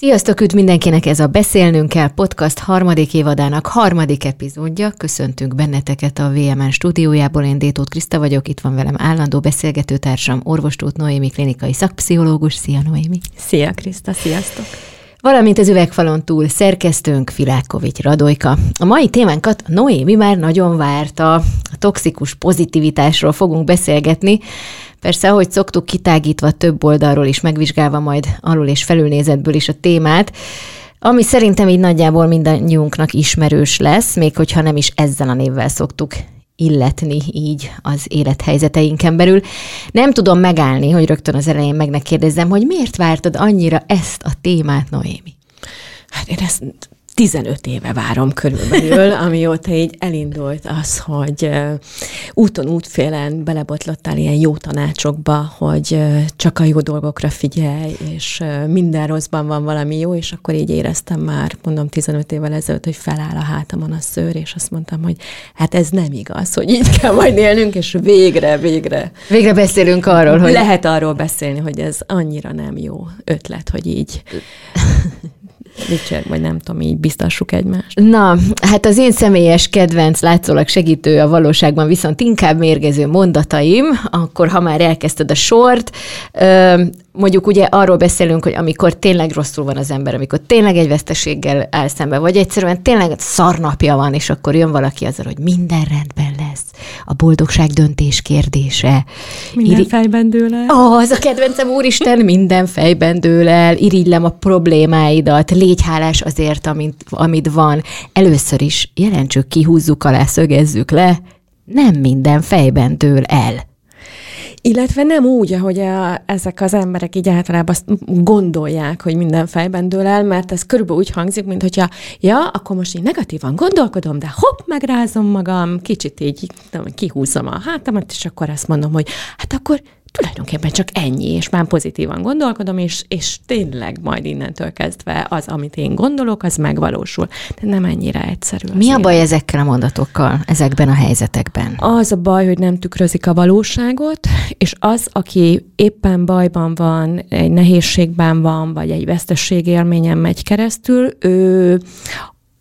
Sziasztok, üdv mindenkinek! Ez a Beszélnünk kell podcast harmadik évadának harmadik epizódja. Köszöntünk benneteket a VMN stúdiójából. Én Détót Kriszta vagyok, itt van velem állandó beszélgetőtársam, orvostót Noémi, klinikai szakpszichológus. Szia Noémi! Szia Kriszta, sziasztok! Valamint az üvegfalon túl szerkesztőnk Filákovics Radojka. A mai témánkat Noémi már nagyon várta. A toxikus pozitivitásról fogunk beszélgetni, Persze, ahogy szoktuk, kitágítva több oldalról is, megvizsgálva majd alul és felülnézetből is a témát, ami szerintem így nagyjából mindannyiunknak ismerős lesz, még hogyha nem is ezzel a névvel szoktuk illetni így az élethelyzeteinken belül. Nem tudom megállni, hogy rögtön az elején meg ne kérdezzem, hogy miért vártad annyira ezt a témát, Noémi? Hát én ezt 15 éve várom körülbelül, amióta így elindult az, hogy úton, útfélen belebotlottál ilyen jó tanácsokba, hogy csak a jó dolgokra figyelj, és minden rosszban van valami jó, és akkor így éreztem már, mondom 15 évvel ezelőtt, hogy feláll a hátamon a szőr, és azt mondtam, hogy hát ez nem igaz, hogy így kell majd élnünk, és végre, végre. Végre beszélünk arról, hogy... Lehet arról beszélni, hogy ez annyira nem jó ötlet, hogy így dicsérg, vagy nem tudom, így biztassuk egymást. Na, hát az én személyes kedvenc, látszólag segítő a valóságban viszont inkább mérgező mondataim, akkor ha már elkezdted a sort, mondjuk ugye arról beszélünk, hogy amikor tényleg rosszul van az ember, amikor tényleg egy veszteséggel áll szembe, vagy egyszerűen tényleg szarnapja van, és akkor jön valaki azzal, hogy minden rendben lesz. A boldogság döntés kérdése. Minden Iri... fejben dől el. Oh, az a kedvencem, úristen, minden fejben dől el, irigylem a problémáidat, légy hálás azért, amit, amit van. Először is jelentsük, kihúzzuk alá, szögezzük le, nem minden fejben dől el. Illetve nem úgy, ahogy a, ezek az emberek így általában azt gondolják, hogy minden fejben dől el, mert ez körülbelül úgy hangzik, mint hogyha, ja, akkor most így negatívan gondolkodom, de hopp, megrázom magam, kicsit így tudom, kihúzom a hátamat, és akkor azt mondom, hogy hát akkor tulajdonképpen csak ennyi, és már pozitívan gondolkodom, és, és tényleg majd innentől kezdve az, amit én gondolok, az megvalósul. De nem ennyire egyszerű. Mi a baj ezekkel a mondatokkal, ezekben a helyzetekben? Az a baj, hogy nem tükrözik a valóságot, és az, aki éppen bajban van, egy nehézségben van, vagy egy vesztességélményen megy keresztül, ő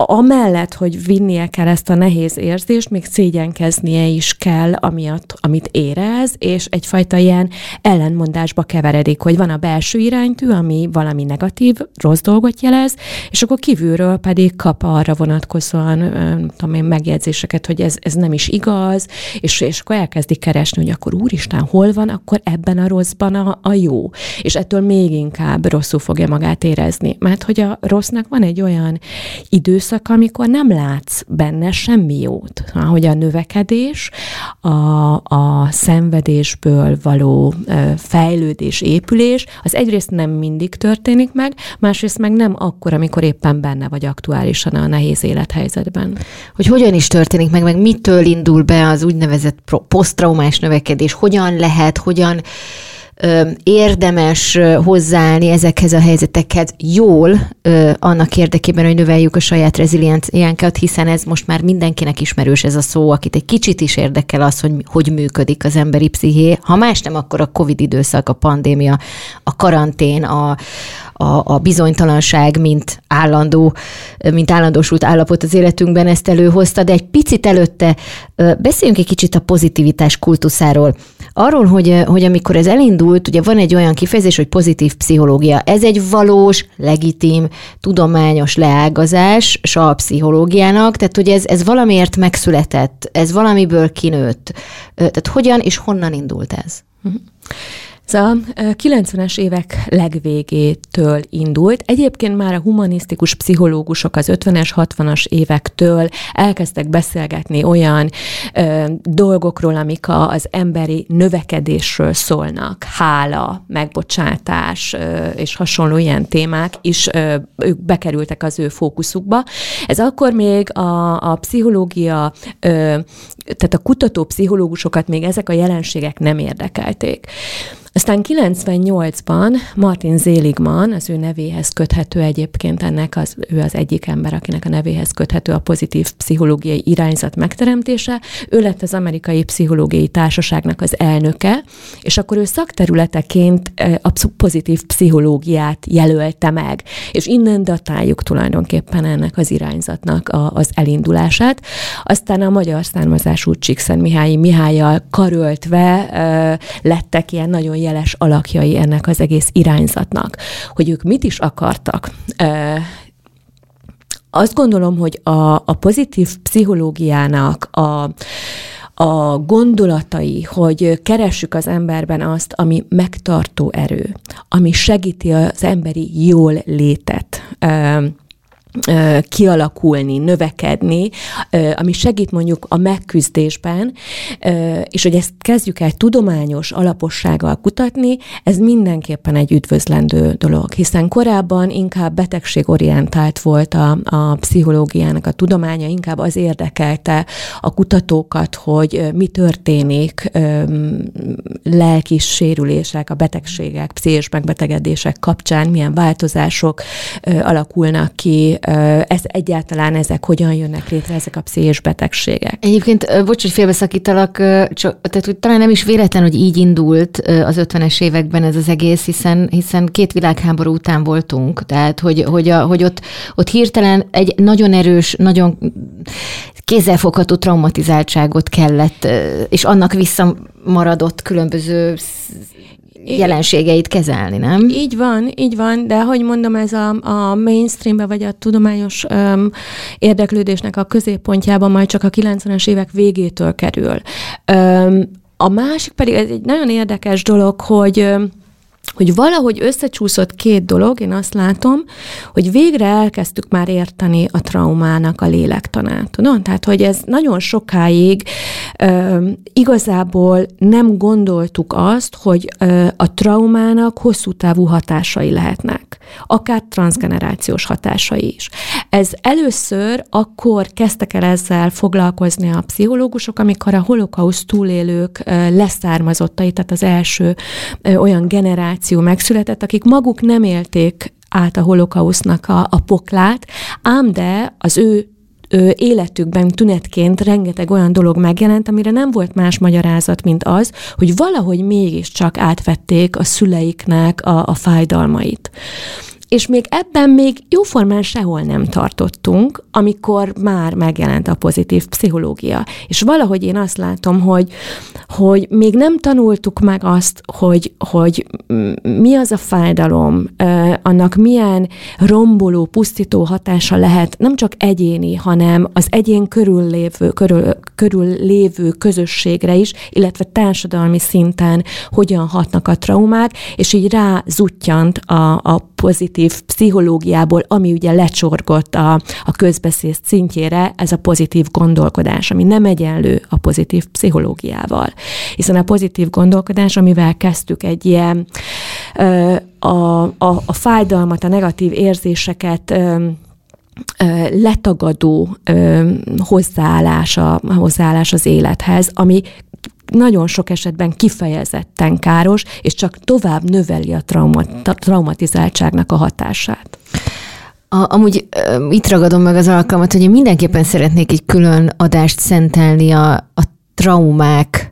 amellett, hogy vinnie kell ezt a nehéz érzést, még szégyenkeznie is kell, amiatt, amit érez, és egyfajta ilyen ellenmondásba keveredik, hogy van a belső iránytű, ami valami negatív, rossz dolgot jelez, és akkor kívülről pedig kap arra vonatkozóan, tudom én, megjegyzéseket, hogy ez, ez nem is igaz, és, és akkor elkezdi keresni, hogy akkor úristen, hol van, akkor ebben a rosszban a, a jó. És ettől még inkább rosszul fogja magát érezni. Mert hogy a rossznak van egy olyan időszak, időszak, amikor nem látsz benne semmi jót. Hogy a növekedés, a, a szenvedésből való fejlődés, épülés, az egyrészt nem mindig történik meg, másrészt meg nem akkor, amikor éppen benne vagy aktuálisan a nehéz élethelyzetben. Hogy hogyan is történik meg, meg mitől indul be az úgynevezett posztraumás növekedés, hogyan lehet, hogyan érdemes hozzáállni ezekhez a helyzetekhez jól, annak érdekében, hogy növeljük a saját rezilienciánkat, hiszen ez most már mindenkinek ismerős ez a szó, akit egy kicsit is érdekel az, hogy hogy működik az emberi psziché. Ha más nem, akkor a COVID időszak, a pandémia, a karantén, a, a, a bizonytalanság, mint állandó, mint állandósult állapot az életünkben ezt előhozta, de egy picit előtte beszéljünk egy kicsit a pozitivitás kultuszáról. Arról, hogy, hogy amikor ez elindult, ugye van egy olyan kifejezés, hogy pozitív pszichológia. Ez egy valós, legitim, tudományos leágazás a pszichológiának, tehát hogy ez, ez valamiért megszületett, ez valamiből kinőtt. Tehát hogyan és honnan indult ez? Uh-huh. Ez a 90-es évek legvégétől indult. Egyébként már a humanisztikus pszichológusok az 50-es, 60-as évektől elkezdtek beszélgetni olyan ö, dolgokról, amik a, az emberi növekedésről szólnak. Hála, megbocsátás ö, és hasonló ilyen témák is ö, ők bekerültek az ő fókuszukba. Ez akkor még a, a pszichológia ö, tehát a kutató pszichológusokat még ezek a jelenségek nem érdekelték. Aztán 98-ban Martin Zéligman, az ő nevéhez köthető egyébként ennek, az, ő az egyik ember, akinek a nevéhez köthető a pozitív pszichológiai irányzat megteremtése, ő lett az amerikai pszichológiai társaságnak az elnöke, és akkor ő szakterületeként a pozitív pszichológiát jelölte meg, és innen datáljuk tulajdonképpen ennek az irányzatnak a, az elindulását. Aztán a magyar származású Csíkszent Mihály Mihályjal karöltve lettek ilyen nagyon jeles alakjai ennek az egész irányzatnak. Hogy ők mit is akartak. Azt gondolom, hogy a, a pozitív pszichológiának a, a gondolatai, hogy keressük az emberben azt, ami megtartó erő, ami segíti az emberi jól létet kialakulni, növekedni, ami segít mondjuk a megküzdésben, és hogy ezt kezdjük el tudományos alapossággal kutatni, ez mindenképpen egy üdvözlendő dolog, hiszen korábban inkább betegségorientált volt a, a pszichológiának a tudománya, inkább az érdekelte a kutatókat, hogy mi történik lelkis sérülések, a betegségek, pszichés megbetegedések kapcsán, milyen változások alakulnak ki, ez egyáltalán ezek hogyan jönnek létre, ezek a pszichés betegségek. Egyébként, bocs, hogy félbeszakítalak, csak, tehát hogy talán nem is véletlen, hogy így indult az 50-es években ez az egész, hiszen, hiszen két világháború után voltunk, tehát hogy, hogy, a, hogy ott, ott hirtelen egy nagyon erős, nagyon kézzelfogható traumatizáltságot kellett, és annak visszamaradott különböző jelenségeit kezelni, nem? Így van, így van, de hogy mondom, ez a, a mainstreambe vagy a tudományos um, érdeklődésnek a középpontjában majd csak a 90-es évek végétől kerül. Um, a másik pedig, ez egy nagyon érdekes dolog, hogy hogy valahogy összecsúszott két dolog, én azt látom, hogy végre elkezdtük már érteni a traumának a lélektanát. Tudod? Tehát, hogy ez nagyon sokáig ö, igazából nem gondoltuk azt, hogy ö, a traumának hosszú távú hatásai lehetnek, akár transgenerációs hatásai is. Ez először akkor kezdtek el ezzel foglalkozni a pszichológusok, amikor a holokauszt túlélők leszármazottai, tehát az első olyan generáció megszületett, akik maguk nem élték át a holokausznak a, a poklát, ám de az ő ő életükben tünetként rengeteg olyan dolog megjelent, amire nem volt más magyarázat, mint az, hogy valahogy mégiscsak átvették a szüleiknek a, a fájdalmait és még ebben még jóformán sehol nem tartottunk, amikor már megjelent a pozitív pszichológia. És valahogy én azt látom, hogy, hogy még nem tanultuk meg azt, hogy, hogy mi az a fájdalom, annak milyen romboló, pusztító hatása lehet nem csak egyéni, hanem az egyén körül lévő, körül, körül lévő közösségre is, illetve társadalmi szinten hogyan hatnak a traumák, és így rá a, a pozitív pszichológiából, ami ugye lecsorgott a, a közbeszéd szintjére, ez a pozitív gondolkodás, ami nem egyenlő a pozitív pszichológiával. Hiszen a pozitív gondolkodás, amivel kezdtük egy ilyen a, a, a fájdalmat, a negatív érzéseket letagadó hozzáállása, hozzáállás az élethez, ami nagyon sok esetben kifejezetten káros, és csak tovább növeli a trauma, traumatizáltságnak a hatását. A, amúgy itt ragadom meg az alkalmat, hogy én mindenképpen szeretnék egy külön adást szentelni a, a traumák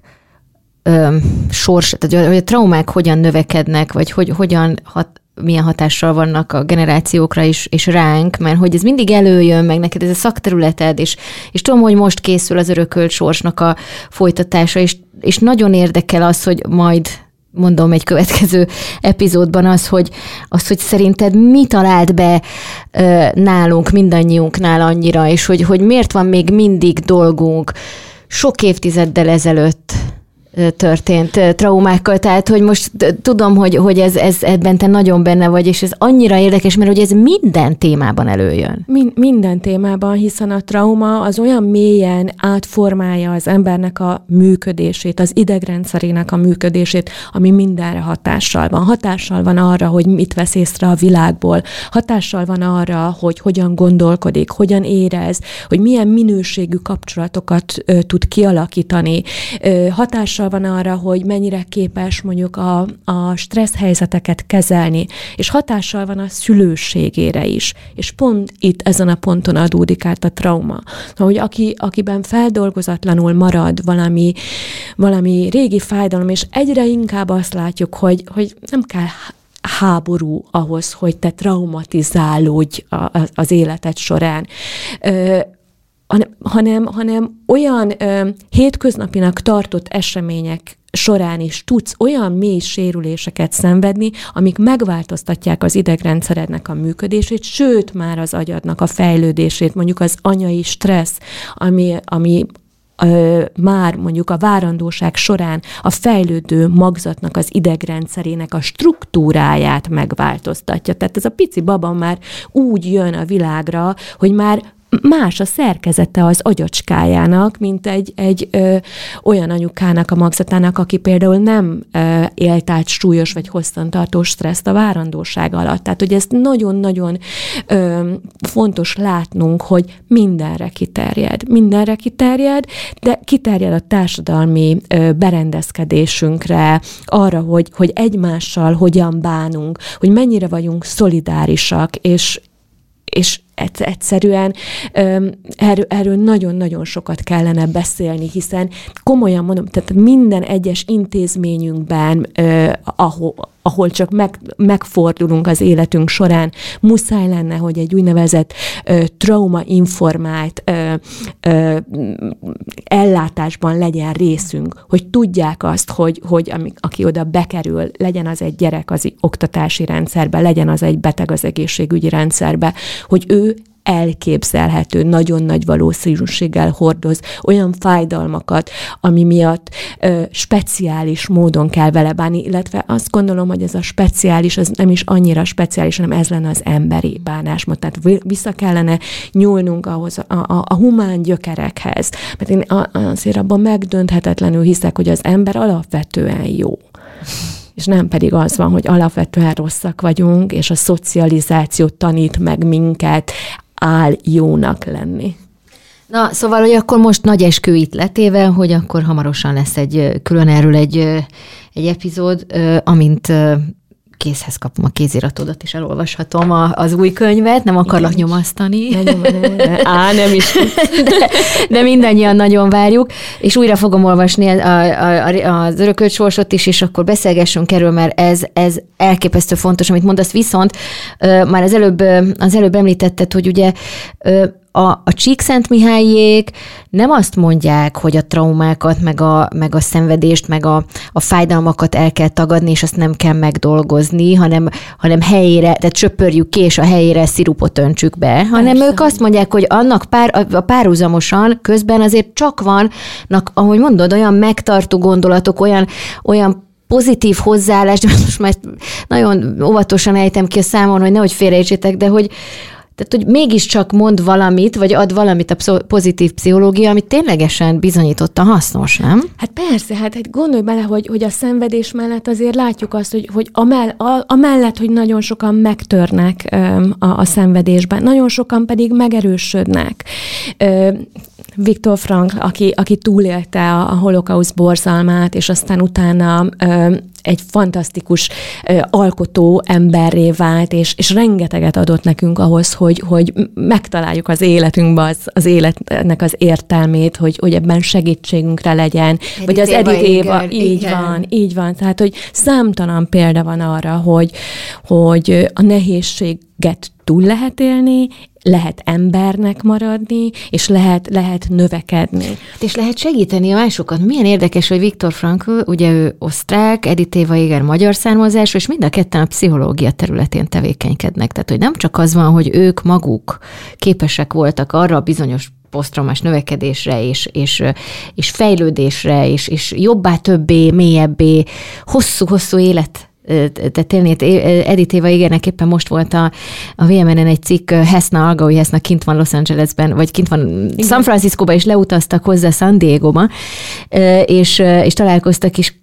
ö, sors, hogy a traumák hogyan növekednek, vagy hogy hogyan hat, milyen hatással vannak a generációkra is, és ránk, mert hogy ez mindig előjön, meg neked ez a szakterületed, és, és tudom, hogy most készül az örökölt sorsnak a folytatása, és, és nagyon érdekel az, hogy majd mondom egy következő epizódban az, hogy, az, hogy szerinted mi talált be ö, nálunk, mindannyiunknál annyira, és hogy, hogy miért van még mindig dolgunk sok évtizeddel ezelőtt történt traumákkal, tehát hogy most tudom, hogy, hogy ez, ez ebben te nagyon benne vagy, és ez annyira érdekes, mert hogy ez minden témában előjön. Min- minden témában, hiszen a trauma az olyan mélyen átformálja az embernek a működését, az idegrendszerének a működését, ami mindenre hatással van. Hatással van arra, hogy mit vesz észre a világból, hatással van arra, hogy hogyan gondolkodik, hogyan érez, hogy milyen minőségű kapcsolatokat ö, tud kialakítani, ö, hatással hatással van arra, hogy mennyire képes mondjuk a, a stressz helyzeteket kezelni, és hatással van a szülőségére is. És pont itt ezen a ponton adódik át a trauma. Hogy aki, akiben feldolgozatlanul marad valami, valami régi fájdalom, és egyre inkább azt látjuk, hogy, hogy nem kell háború ahhoz, hogy te traumatizálódj az életed során hanem, hanem olyan ö, hétköznapinak tartott események során is tudsz olyan mély sérüléseket szenvedni, amik megváltoztatják az idegrendszerednek a működését, sőt már az agyadnak a fejlődését, mondjuk az anyai stressz, ami, ami ö, már mondjuk a várandóság során a fejlődő magzatnak az idegrendszerének a struktúráját megváltoztatja. Tehát ez a pici baba már úgy jön a világra, hogy már más a szerkezete az agyacskájának, mint egy, egy ö, olyan anyukának a magzatának, aki például nem ö, élt át súlyos vagy hosszantartó stresszt a várandóság alatt. Tehát, hogy ezt nagyon-nagyon ö, fontos látnunk, hogy mindenre kiterjed. Mindenre kiterjed, de kiterjed a társadalmi ö, berendezkedésünkre, arra, hogy, hogy egymással hogyan bánunk, hogy mennyire vagyunk szolidárisak, és, és egyszerűen. Erről, erről nagyon-nagyon sokat kellene beszélni, hiszen komolyan mondom, tehát minden egyes intézményünkben, ahol, ahol csak meg, megfordulunk az életünk során, muszáj lenne, hogy egy úgynevezett ö, trauma-informált ellátásban legyen részünk, hogy tudják azt, hogy, hogy ami, aki oda bekerül, legyen az egy gyerek az oktatási rendszerbe, legyen az egy beteg az egészségügyi rendszerbe, hogy ő elképzelhető, nagyon nagy valószínűséggel hordoz olyan fájdalmakat, ami miatt ö, speciális módon kell vele bánni, illetve azt gondolom, hogy ez a speciális, az nem is annyira speciális, hanem ez lenne az emberi bánásmód. Tehát vissza kellene nyúlnunk ahhoz a, a, a humán gyökerekhez. Mert én azért abban megdönthetetlenül hiszek, hogy az ember alapvetően jó és nem pedig az van, hogy alapvetően rosszak vagyunk, és a szocializáció tanít meg minket áll jónak lenni. Na, szóval, hogy akkor most nagy eskü itt letéve, hogy akkor hamarosan lesz egy külön erről egy, egy epizód, amint kézhez kapom a kéziratodat, és elolvashatom a, az új könyvet, nem akarlak Igen. nyomasztani. Ne nyom, ne, ne. Á, nem is. De, de mindannyian nagyon várjuk, és újra fogom olvasni a, a, a, az örökölt sorsot is, és akkor beszélgessünk erről, mert ez, ez elképesztő fontos, amit mondasz, viszont már az előbb, az előbb említetted, hogy ugye a, a Csíkszent Mihályék nem azt mondják, hogy a traumákat, meg a, meg a szenvedést, meg a, a fájdalmakat el kell tagadni, és azt nem kell megdolgozni, hanem, hanem helyére, tehát csöpörjük ki, és a helyére szirupot öntsük be, hanem Persze. ők azt mondják, hogy annak pár, a párhuzamosan közben azért csak vannak, ahogy mondod, olyan megtartó gondolatok, olyan, olyan pozitív hozzáállás, de most már nagyon óvatosan ejtem ki a számon, hogy nehogy félreértsétek, de hogy, tehát, hogy mégiscsak mond valamit, vagy ad valamit a pozitív pszichológia, amit ténylegesen bizonyította hasznos, nem? Hát persze, hát, hát gondolj bele, hogy, hogy a szenvedés mellett azért látjuk azt, hogy, hogy a, mell, a, a mellett, hogy nagyon sokan megtörnek a, a szenvedésben, nagyon sokan pedig megerősödnek. Viktor Frank, aki, aki túlélte a, a holokauszt borzalmát, és aztán utána egy fantasztikus ö, alkotó emberré vált, és, és rengeteget adott nekünk ahhoz, hogy, hogy megtaláljuk az életünkben az, az életnek az értelmét, hogy, hogy ebben segítségünkre legyen. Edith vagy az Edith Éva, így igen. van, így van. Tehát, hogy számtalan példa van arra, hogy, hogy a nehézséget túl lehet élni, lehet embernek maradni, és lehet, lehet növekedni. És lehet segíteni a másokat. Milyen érdekes, hogy Viktor Frankl, ugye ő osztrák, Edith Éva Éger magyar származású, és mind a ketten a pszichológia területén tevékenykednek. Tehát, hogy nem csak az van, hogy ők maguk képesek voltak arra a bizonyos posztraumás növekedésre, és, és, és fejlődésre, és, és jobbá, többé, mélyebbé, hosszú-hosszú élet tehát tényleg Edith Éva igenek éppen most volt a, a VMN-en egy cikk, Hesna Algaui Hesna kint van Los Angelesben, vagy kint van Igen. San Franciscóba, és leutaztak hozzá San Diego-ba, és, és találkoztak, és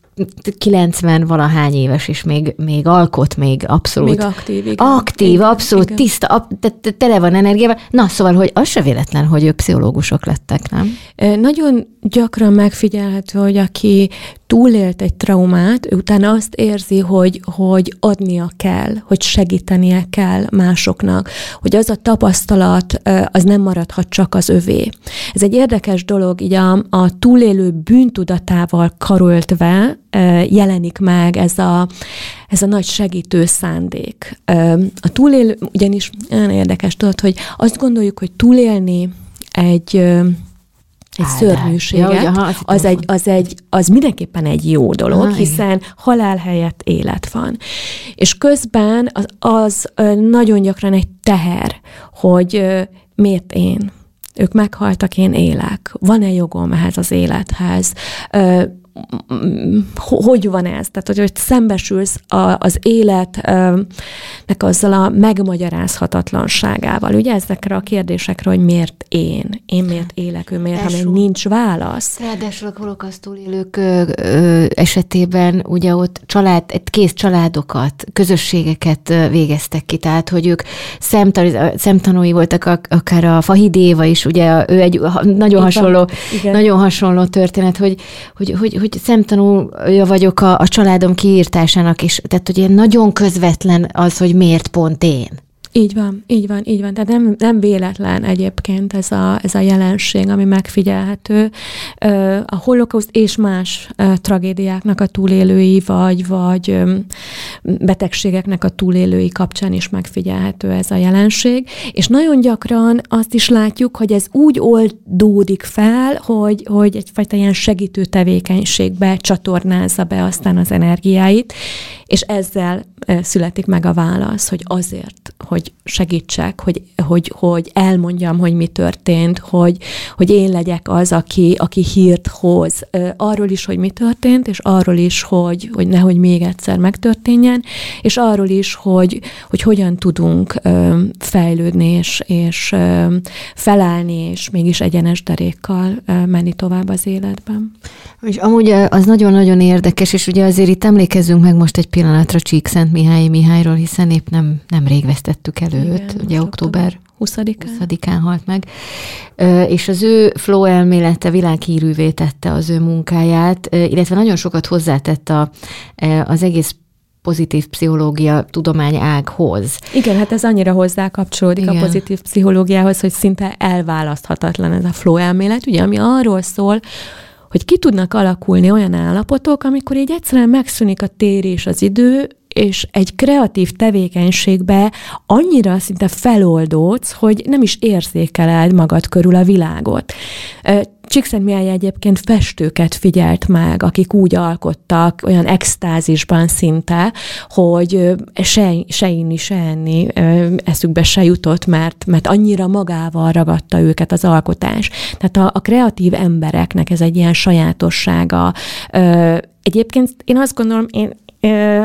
90 valahány éves, és még, még alkot, még abszolút. Még aktív, igen. Aktív, igen, abszolút, igen. tiszta, ab, te, te, tele van energiával. Na, szóval, hogy az se véletlen, hogy ők pszichológusok lettek, nem? Nagyon gyakran megfigyelhető, hogy aki túlélt egy traumát, ő utána azt érzi, hogy, hogy adnia kell, hogy segítenie kell másoknak, hogy az a tapasztalat, az nem maradhat csak az övé. Ez egy érdekes dolog, így a, a túlélő bűntudatával karöltve jelenik meg ez a, ez a nagy segítő szándék. A túlélő, ugyanis olyan érdekes, tudod, hogy azt gondoljuk, hogy túlélni egy egy Áldás. szörnyűséget, ja, aha, az, egy, az, egy, az mindenképpen egy jó dolog, ah, hiszen igen. halál helyett élet van. És közben az, az nagyon gyakran egy teher, hogy miért én? Ők meghaltak, én élek. Van-e jogom ehhez az élethez? Hogy van ez? Tehát, hogy, hogy szembesülsz a, az életnek azzal a megmagyarázhatatlanságával. Ugye ezekre a kérdésekre, hogy miért én? Én miért élek, ő miért, ha még nincs válasz? Ráadásul a holokausztól élők ö, ö, esetében ugye ott család, kész családokat, közösségeket végeztek ki, tehát, hogy ők szemtan, szemtanúi voltak, akár a Fahidéva is, ugye ő egy nagyon hasonló, nagyon hasonló történet, hogy, hogy, hogy, hogy szemtanúja vagyok a, a családom kiírtásának, és tehát hogy ilyen nagyon közvetlen az, hogy miért pont én. Így van, így van, így van. Tehát nem, nem véletlen egyébként ez a, ez a jelenség, ami megfigyelhető. A holokauszt és más tragédiáknak a túlélői, vagy, vagy betegségeknek a túlélői kapcsán is megfigyelhető ez a jelenség. És nagyon gyakran azt is látjuk, hogy ez úgy oldódik fel, hogy, hogy egyfajta ilyen segítő tevékenységbe csatornázza be aztán az energiáit, és ezzel születik meg a válasz, hogy azért, hogy segítsek, hogy, hogy, hogy elmondjam, hogy mi történt, hogy, hogy én legyek az, aki, aki hírt hoz arról is, hogy mi történt, és arról is, hogy, hogy nehogy még egyszer megtörténjen, és arról is, hogy, hogy hogyan tudunk fejlődni, és, és felállni, és mégis egyenes derékkal menni tovább az életben. És amúgy az nagyon-nagyon érdekes, és ugye azért itt emlékezzünk meg most egy pillanatra Csíkszent Mihály Mihályról, hiszen épp nem, nem rég vesztettük el őt, Igen, ugye október 20-án. 20-án halt meg, és az ő flow elmélete világhírűvé tette az ő munkáját, illetve nagyon sokat hozzátett a, az egész pozitív pszichológia tudomány ághoz. Igen, hát ez annyira hozzá kapcsolódik Igen. a pozitív pszichológiához, hogy szinte elválaszthatatlan ez a flow elmélet, ugye, ami arról szól, hogy ki tudnak alakulni olyan állapotok, amikor így egyszerűen megszűnik a tér és az idő, és egy kreatív tevékenységbe annyira szinte feloldódsz, hogy nem is érzékeled magad körül a világot. Csíkszentmihály egyébként festőket figyelt meg, akik úgy alkottak, olyan extázisban szinte, hogy se, se inni, se enni eszükbe se jutott, mert, mert annyira magával ragadta őket az alkotás. Tehát a, a kreatív embereknek ez egy ilyen sajátossága. Egyébként én azt gondolom, én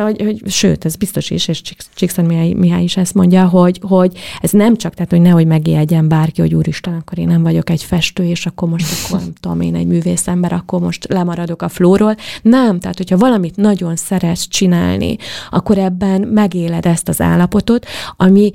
hogy, hogy, sőt, ez biztos is, és Csíkszon Mihály, Mihály is ezt mondja, hogy, hogy ez nem csak, tehát, hogy nehogy megijedjen bárki, hogy úristen, akkor én nem vagyok egy festő, és akkor most, akkor nem tudom én, egy művész ember, akkor most lemaradok a flóról. Nem, tehát, hogyha valamit nagyon szeretsz csinálni, akkor ebben megéled ezt az állapotot, ami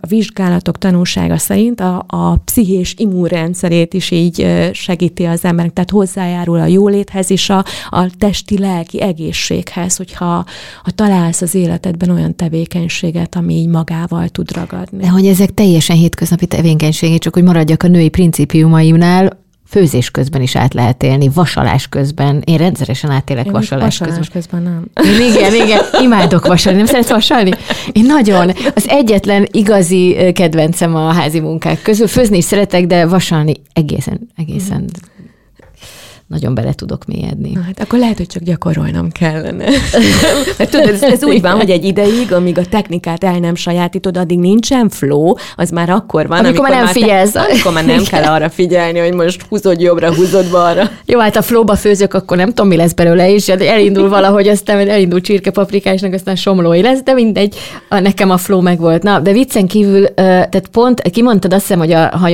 a vizsgálatok tanulsága szerint a, a pszichés immunrendszerét is így segíti az embernek, tehát hozzájárul a jóléthez is, a, a testi-lelki egészséghez, hogyha ha, ha találsz az életedben olyan tevékenységet, ami így magával tud ragadni. De hogy ezek teljesen hétköznapi tevékenységek, csak hogy maradjak a női principiumaimnál, főzés közben is át lehet élni, vasalás közben. Én rendszeresen átélek Én vasalás, vasalás közben. közben nem. Én igen, igen, imádok vasalni. Nem szeretsz vasalni? Én nagyon. Az egyetlen igazi kedvencem a házi munkák közül. Főzni is szeretek, de vasalni egészen, egészen nagyon bele tudok mélyedni. Na, hát akkor lehet, hogy csak gyakorolnom kellene. Mert tudod, ez, ez úgy van, hogy egy ideig, amíg a technikát el nem sajátítod, addig nincsen flow, az már akkor van. Amikor, amikor már nem figyelsz. Te, amikor már nem kell arra figyelni, hogy most húzod jobbra, húzod balra. Jó, hát a flowba főzök, akkor nem tudom, mi lesz belőle, és elindul valahogy, aztán elindul csirkepaprikásnak, aztán somlói lesz, de mindegy, a, nekem a flow meg volt. Na, de viccen kívül, tehát pont kimondtad azt hiszem, hogy a, ha,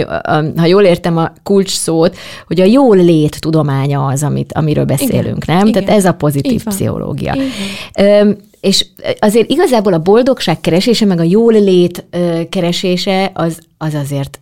ha jól értem a kulcs szót, hogy a jól lét tudománya az, amit, amiről beszélünk, Igen. nem? Igen. Tehát ez a pozitív pszichológia. Igen. És azért igazából a boldogság keresése, meg a jól lét keresése az, az azért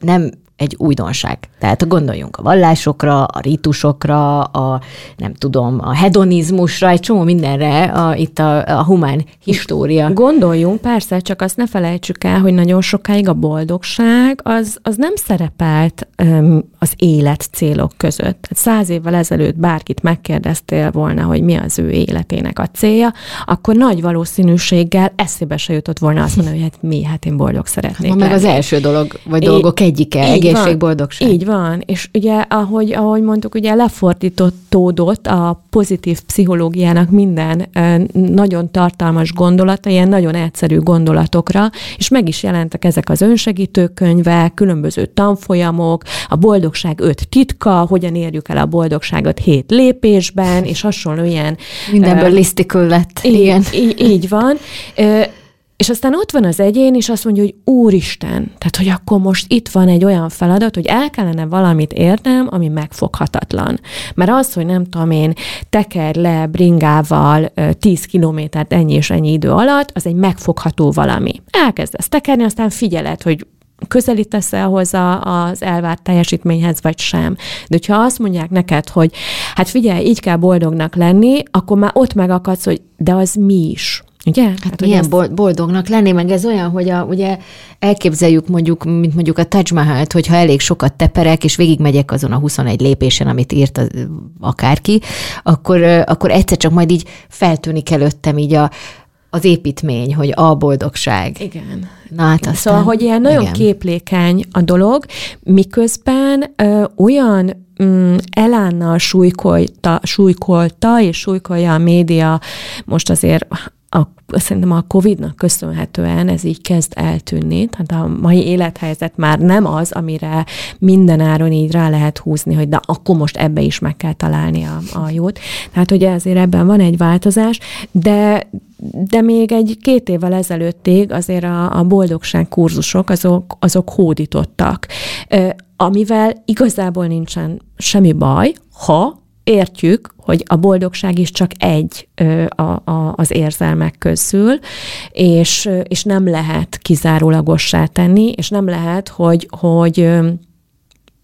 nem egy újdonság. Tehát gondoljunk a vallásokra, a ritusokra, a nem tudom, a hedonizmusra, egy csomó mindenre a, itt a, a humán história. Gondoljunk, persze, csak azt ne felejtsük el, hogy nagyon sokáig a boldogság az, az nem szerepelt um, az élet célok között. Tehát száz évvel ezelőtt bárkit megkérdeztél volna, hogy mi az ő életének a célja, akkor nagy valószínűséggel eszébe se jutott volna azt mondani, hogy hát mi, hát én boldog szeretnék. Ma meg az első dolog, vagy é, dolgok egyike, egészség, van, boldogság. Így van, és ugye, ahogy, ahogy mondtuk, ugye lefordítottódott a pozitív pszichológiának minden nagyon tartalmas gondolata, ilyen nagyon egyszerű gondolatokra, és meg is jelentek ezek az önsegítőkönyvek, különböző tanfolyamok, a boldogság öt titka, hogyan érjük el a boldogságot hét lépésben, és hasonló ilyen... Mindenből uh, lisztikül lett. Igen. Így, így van. Uh, és aztán ott van az egyén, és azt mondja, hogy úristen, tehát hogy akkor most itt van egy olyan feladat, hogy el kellene valamit érnem, ami megfoghatatlan. Mert az, hogy nem tudom én, teker le bringával 10 kilométert ennyi és ennyi idő alatt, az egy megfogható valami. Elkezdesz tekerni, aztán figyeled, hogy közelítesz el hozzá az elvárt teljesítményhez, vagy sem. De hogyha azt mondják neked, hogy hát figyelj, így kell boldognak lenni, akkor már ott megakadsz, hogy de az mi is? Ugye? Hát, hát milyen ezt... boldognak lenni, meg ez olyan, hogy a, ugye elképzeljük mondjuk, mint mondjuk a Taj Mahal-t, hogyha elég sokat teperek, és végigmegyek azon a 21 lépésen, amit írt az, akárki, akkor, akkor egyszer csak majd így feltűnik előttem így a, az építmény, hogy a boldogság. Igen. Na hát aztán, Szóval, hogy ilyen nagyon igen. képlékeny a dolog, miközben ö, olyan mm, elánnal súlykolta, súlykolta és súlykolja a média most azért a, szerintem a Covid-nak köszönhetően ez így kezd eltűnni, tehát a mai élethelyzet már nem az, amire minden áron így rá lehet húzni, hogy de akkor most ebbe is meg kell találni a, a jót. Tehát ugye ezért ebben van egy változás, de, de még egy két évvel ezelőttig azért a, a boldogság kurzusok azok, azok hódítottak, amivel igazából nincsen semmi baj, ha értjük, hogy a boldogság is csak egy a, a, az érzelmek közül, és, és nem lehet kizárólagossá tenni, és nem lehet, hogy, hogy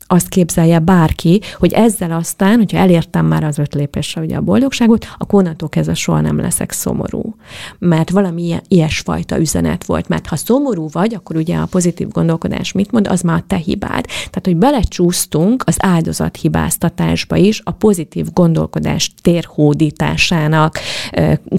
azt képzelje bárki, hogy ezzel aztán, hogyha elértem már az öt lépésre ugye a boldogságot, a onnantól kezdve soha nem leszek szomorú. Mert valami ilyesfajta üzenet volt. Mert ha szomorú vagy, akkor ugye a pozitív gondolkodás mit mond, az már a te hibád. Tehát, hogy belecsúsztunk az áldozat hibáztatásba is a pozitív gondolkodás térhódításának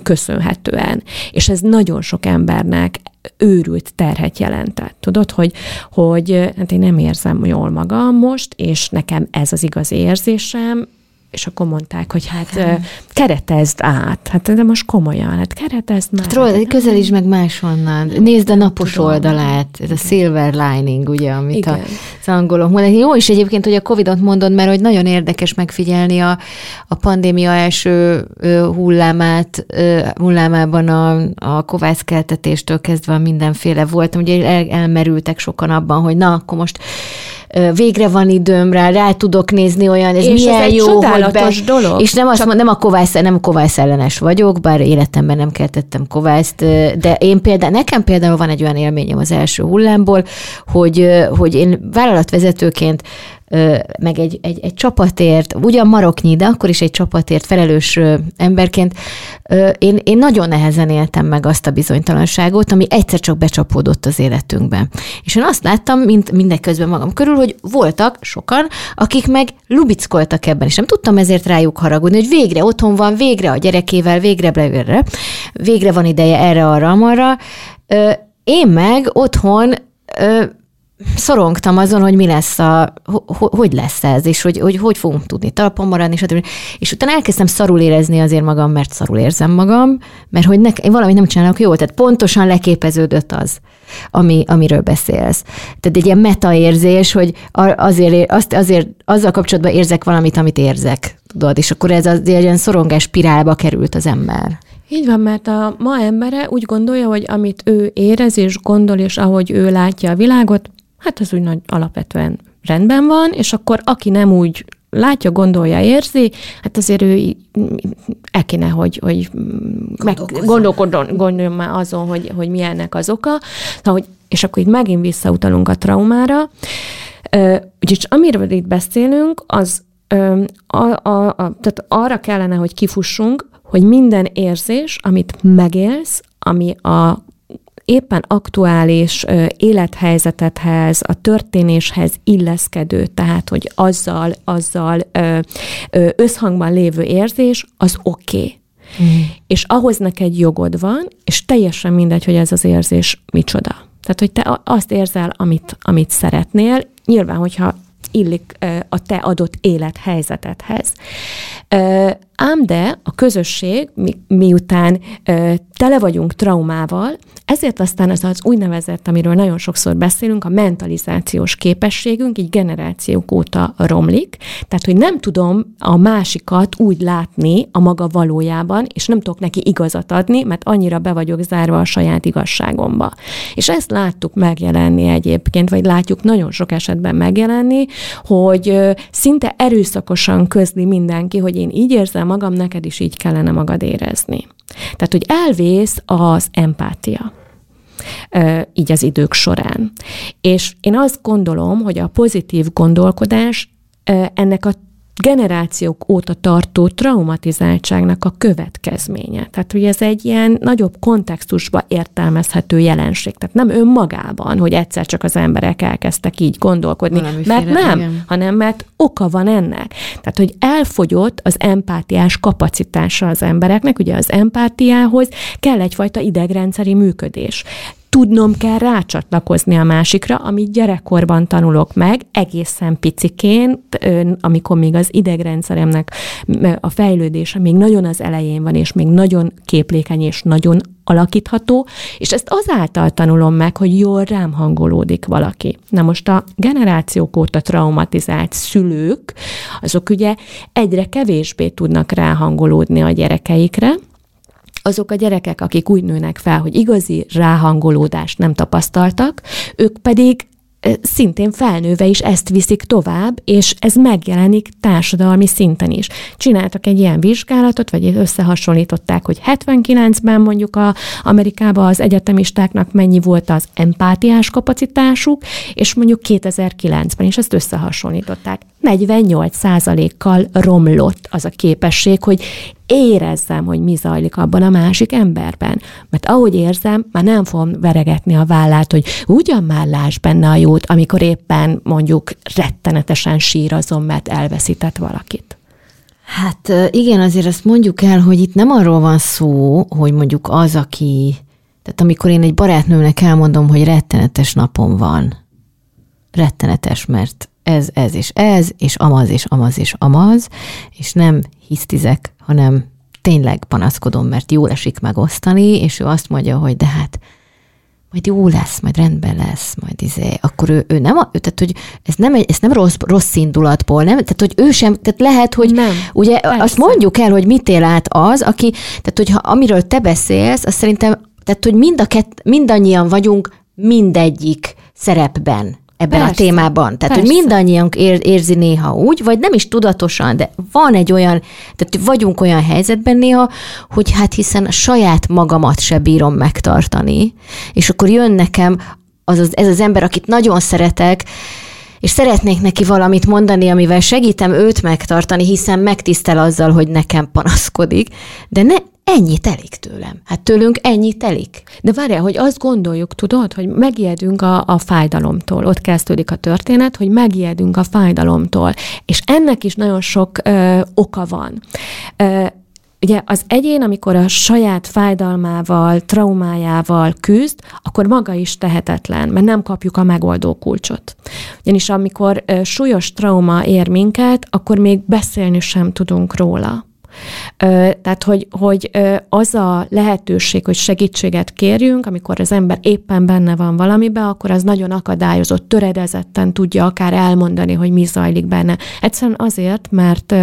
köszönhetően. És ez nagyon sok embernek őrült terhet jelentett. Tudod, hogy, hogy hát én nem érzem jól magam most, és nekem ez az igazi érzésem, és akkor mondták, hogy hát keretezd át. Hát de most komolyan, hát keretezd már. Hát közelíts meg máshonnan. Nézd a napos Tudom. oldalát, ez a silver lining, ugye, amit Igen. az angolok mondanak. Jó is egyébként, hogy a Covid-ot mondod, mert hogy nagyon érdekes megfigyelni a, a pandémia első hullámát, hullámában a, a kovászkeltetéstől kezdve mindenféle volt. Ugye el, elmerültek sokan abban, hogy na, akkor most végre van időm rá, rá tudok nézni olyan, ez és milyen ez jó, hogy be, dolog. És nem, azt Csak... nem a kovász, nem a kovász ellenes vagyok, bár életemben nem keltettem kovászt, de én például, nekem például van egy olyan élményem az első hullámból, hogy, hogy én vállalatvezetőként meg egy, egy, egy csapatért, ugyan maroknyi, de akkor is egy csapatért felelős emberként, én, én nagyon nehezen éltem meg azt a bizonytalanságot, ami egyszer csak becsapódott az életünkbe. És én azt láttam, mint mindeközben magam körül, hogy voltak sokan, akik meg lubickoltak ebben, és nem tudtam ezért rájuk haragudni, hogy végre otthon van, végre a gyerekével, végre, végre, végre van ideje erre, arra, arra. Én meg otthon szorongtam azon, hogy mi lesz a, hogy lesz ez, és hogy hogy, hogy fogunk tudni talpon maradni, stb. És utána elkezdtem szarul érezni azért magam, mert szarul érzem magam, mert hogy nek, én valamit nem csinálok jól, tehát pontosan leképeződött az, ami, amiről beszélsz. Tehát egy ilyen metaérzés, hogy azért, azt, azért azzal kapcsolatban érzek valamit, amit érzek, tudod, és akkor ez az egy ilyen szorongás spirálba került az ember. Így van, mert a ma embere úgy gondolja, hogy amit ő érez és gondol, és ahogy ő látja a világot, hát az úgy nagy alapvetően rendben van, és akkor aki nem úgy látja, gondolja, érzi, hát azért ő el kéne, hogy, hogy meg gondolkodjon, gondoljon már azon, hogy, hogy mi ennek az oka. Szóval, hogy, és akkor itt megint visszautalunk a traumára. Úgyhogy amiről itt beszélünk, az a, a, a, tehát arra kellene, hogy kifussunk, hogy minden érzés, amit megélsz, ami a éppen aktuális élethelyzetethez, a történéshez illeszkedő, tehát hogy azzal, azzal összhangban lévő érzés, az oké. Okay. Mm. És ahhoz neked jogod van, és teljesen mindegy, hogy ez az érzés micsoda. Tehát, hogy te azt érzel, amit, amit szeretnél, nyilván, hogyha illik a te adott élethelyzetedhez. Ám de a közösség, mi, miután tele vagyunk traumával, ezért aztán ez az úgynevezett, amiről nagyon sokszor beszélünk, a mentalizációs képességünk így generációk óta romlik. Tehát, hogy nem tudom a másikat úgy látni a maga valójában, és nem tudok neki igazat adni, mert annyira be vagyok zárva a saját igazságomba. És ezt láttuk megjelenni egyébként, vagy látjuk nagyon sok esetben megjelenni, hogy szinte erőszakosan közli mindenki, hogy én így érzem magam, neked is így kellene magad érezni. Tehát, hogy elvész az empátia így az idők során. És én azt gondolom, hogy a pozitív gondolkodás ennek a generációk óta tartó traumatizáltságnak a következménye. Tehát, hogy ez egy ilyen nagyobb kontextusba értelmezhető jelenség. Tehát nem önmagában, hogy egyszer csak az emberek elkezdtek így gondolkodni, Valamiféle, mert nem, igen. hanem mert oka van ennek. Tehát, hogy elfogyott az empátiás kapacitása az embereknek, ugye az empátiához kell egyfajta idegrendszeri működés tudnom kell rácsatlakozni a másikra, amit gyerekkorban tanulok meg, egészen piciként, amikor még az idegrendszeremnek a fejlődése még nagyon az elején van, és még nagyon képlékeny, és nagyon alakítható, és ezt azáltal tanulom meg, hogy jól rám hangolódik valaki. Na most a generációk óta traumatizált szülők, azok ugye egyre kevésbé tudnak ráhangolódni a gyerekeikre, azok a gyerekek, akik úgy nőnek fel, hogy igazi ráhangolódást nem tapasztaltak, ők pedig szintén felnőve is ezt viszik tovább, és ez megjelenik társadalmi szinten is. Csináltak egy ilyen vizsgálatot, vagy összehasonlították, hogy 79-ben mondjuk a Amerikában az egyetemistáknak mennyi volt az empátiás kapacitásuk, és mondjuk 2009-ben is ezt összehasonlították. 48 kal romlott az a képesség, hogy érezzem, hogy mi zajlik abban a másik emberben. Mert ahogy érzem, már nem fogom veregetni a vállát, hogy ugyan már láss benne a jót, amikor éppen mondjuk rettenetesen sírozom, mert elveszített valakit. Hát igen, azért azt mondjuk el, hogy itt nem arról van szó, hogy mondjuk az, aki, tehát amikor én egy barátnőmnek elmondom, hogy rettenetes napom van, rettenetes, mert ez, ez és ez, és amaz, és amaz, és amaz, és nem hisztizek, hanem tényleg panaszkodom, mert jól esik megosztani, és ő azt mondja, hogy de hát majd jó lesz, majd rendben lesz, majd izé, akkor ő, ő nem, ő, tehát hogy ez nem, ez nem rossz, rossz indulatból, nem, tehát hogy ő sem, tehát lehet, hogy nem, ugye persze. azt mondjuk el, hogy mit él át az, aki, tehát hogyha amiről te beszélsz, azt szerintem, tehát hogy mind a kett, mindannyian vagyunk mindegyik szerepben ebben persze, a témában. Tehát, persze. hogy mindannyian ér, érzi néha úgy, vagy nem is tudatosan, de van egy olyan, tehát vagyunk olyan helyzetben néha, hogy hát hiszen a saját magamat se bírom megtartani, és akkor jön nekem az, az, ez az ember, akit nagyon szeretek, és szeretnék neki valamit mondani, amivel segítem őt megtartani, hiszen megtisztel azzal, hogy nekem panaszkodik, de ne, ennyi telik tőlem. Hát tőlünk ennyi telik. De várjál, hogy azt gondoljuk, tudod, hogy megijedünk a, a fájdalomtól. Ott kezdődik a történet, hogy megijedünk a fájdalomtól. És ennek is nagyon sok ö, oka van. Ö, ugye az egyén, amikor a saját fájdalmával, traumájával küzd, akkor maga is tehetetlen, mert nem kapjuk a megoldó kulcsot. Ugyanis amikor súlyos trauma ér minket, akkor még beszélni sem tudunk róla. Tehát, hogy, hogy az a lehetőség, hogy segítséget kérjünk, amikor az ember éppen benne van valamiben, akkor az nagyon akadályozott, töredezetten tudja akár elmondani, hogy mi zajlik benne. Egyszerűen azért, mert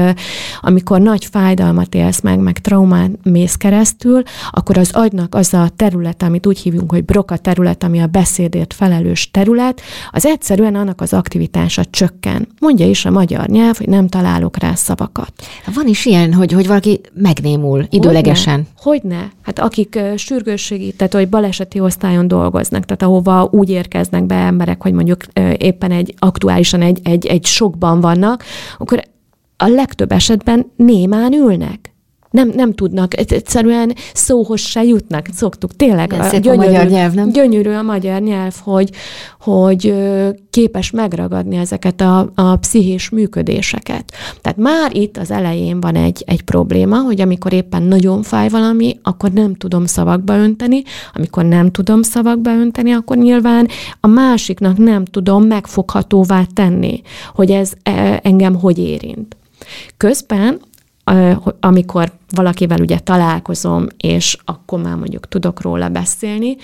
amikor nagy fájdalmat élsz meg, meg traumán mész keresztül, akkor az agynak az a terület, amit úgy hívunk, hogy broka terület, ami a beszédért felelős terület, az egyszerűen annak az aktivitása csökken. Mondja is a magyar nyelv, hogy nem találok rá szavakat. Van is ilyen, hogy, hogy valaki megnémul időlegesen. Hogyne? Hogyne? Hát akik sürgősségi, tehát hogy baleseti osztályon dolgoznak, tehát ahova úgy érkeznek be emberek, hogy mondjuk éppen egy aktuálisan egy, egy, egy sokban vannak, akkor a legtöbb esetben némán ülnek nem, nem tudnak, egyszerűen szóhoz se jutnak, szoktuk. Tényleg a, gyönyörű, a magyar nyelv, nem? Gyönyörű a magyar nyelv, hogy, hogy képes megragadni ezeket a, a pszichés működéseket. Tehát már itt az elején van egy, egy probléma, hogy amikor éppen nagyon fáj valami, akkor nem tudom szavakba önteni, amikor nem tudom szavakba önteni, akkor nyilván a másiknak nem tudom megfoghatóvá tenni, hogy ez e, engem hogy érint. Közben amikor valakivel ugye találkozom, és akkor már mondjuk tudok róla beszélni,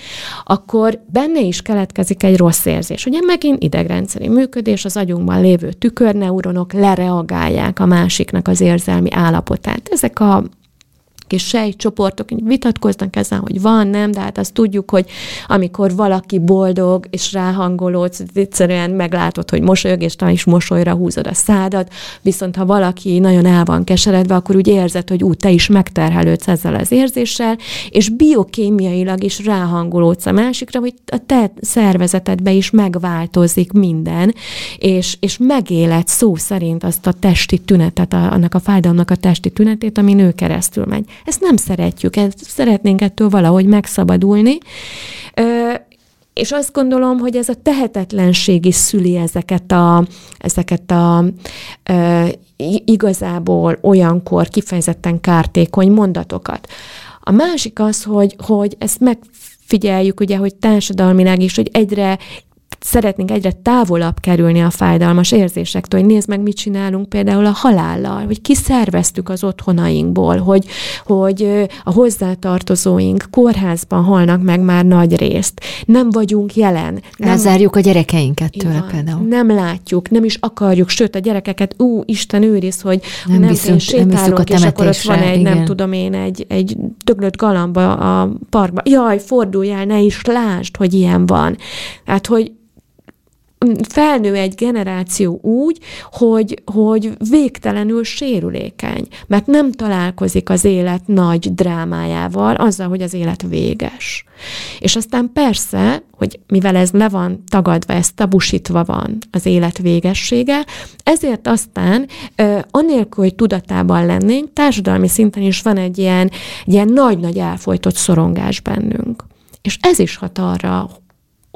akkor benne is keletkezik egy rossz érzés. Ugye megint idegrendszeri működés, az agyunkban lévő tükörneuronok lereagálják a másiknak az érzelmi állapotát. Ezek a kis sejtcsoportok vitatkoznak ezen, hogy van, nem, de hát azt tudjuk, hogy amikor valaki boldog és ráhangolódsz, egyszerűen meglátod, hogy mosolyog, és te is mosolyra húzod a szádat, viszont ha valaki nagyon el van keseredve, akkor úgy érzed, hogy úgy te is megterhelődsz ezzel az érzéssel, és biokémiailag is ráhangolódsz a másikra, hogy a te szervezetedbe is megváltozik minden, és, és megéled szó szerint azt a testi tünetet, a, annak a fájdalomnak a testi tünetét, ami nő keresztül megy. Ezt nem szeretjük, ezt szeretnénk ettől valahogy megszabadulni. És azt gondolom, hogy ez a tehetetlenség is szüli ezeket a, ezeket a e, igazából olyankor kifejezetten kártékony mondatokat. A másik az, hogy, hogy ezt megfigyeljük, ugye, hogy társadalmilag is, hogy egyre szeretnénk egyre távolabb kerülni a fájdalmas érzésektől, hogy nézd meg, mit csinálunk például a halállal, hogy kiszerveztük az otthonainkból, hogy, hogy a hozzátartozóink kórházban halnak meg már nagy részt. Nem vagyunk jelen. Nem, Elzárjuk a gyerekeinket tőle van, például. Nem látjuk, nem is akarjuk, sőt a gyerekeket, ú, Isten őriz, hogy nem, nem viszont, sétálunk, nem és akkor ott van egy, igen. nem tudom én, egy, egy döglött galamba a parkban. Jaj, forduljál, ne is lásd, hogy ilyen van. Tehát, hogy felnő egy generáció úgy, hogy, hogy végtelenül sérülékeny, mert nem találkozik az élet nagy drámájával, azzal, hogy az élet véges. És aztán persze, hogy mivel ez le van tagadva, ez tabusítva van az élet végessége, ezért aztán anélkül, hogy tudatában lennénk, társadalmi szinten is van egy ilyen, ilyen nagy-nagy elfolytott szorongás bennünk. És ez is hat arra,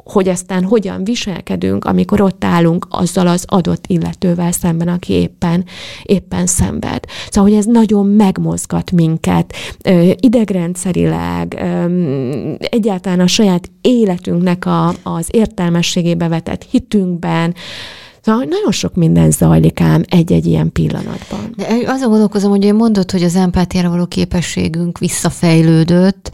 hogy aztán hogyan viselkedünk, amikor ott állunk azzal az adott illetővel szemben, aki éppen, éppen szenved. Szóval, hogy ez nagyon megmozgat minket idegrendszerileg, egyáltalán a saját életünknek a, az értelmességébe vetett hitünkben, Szóval nagyon sok minden zajlik ám egy-egy ilyen pillanatban. De azon gondolkozom, hogy mondod, hogy az empátiára való képességünk visszafejlődött,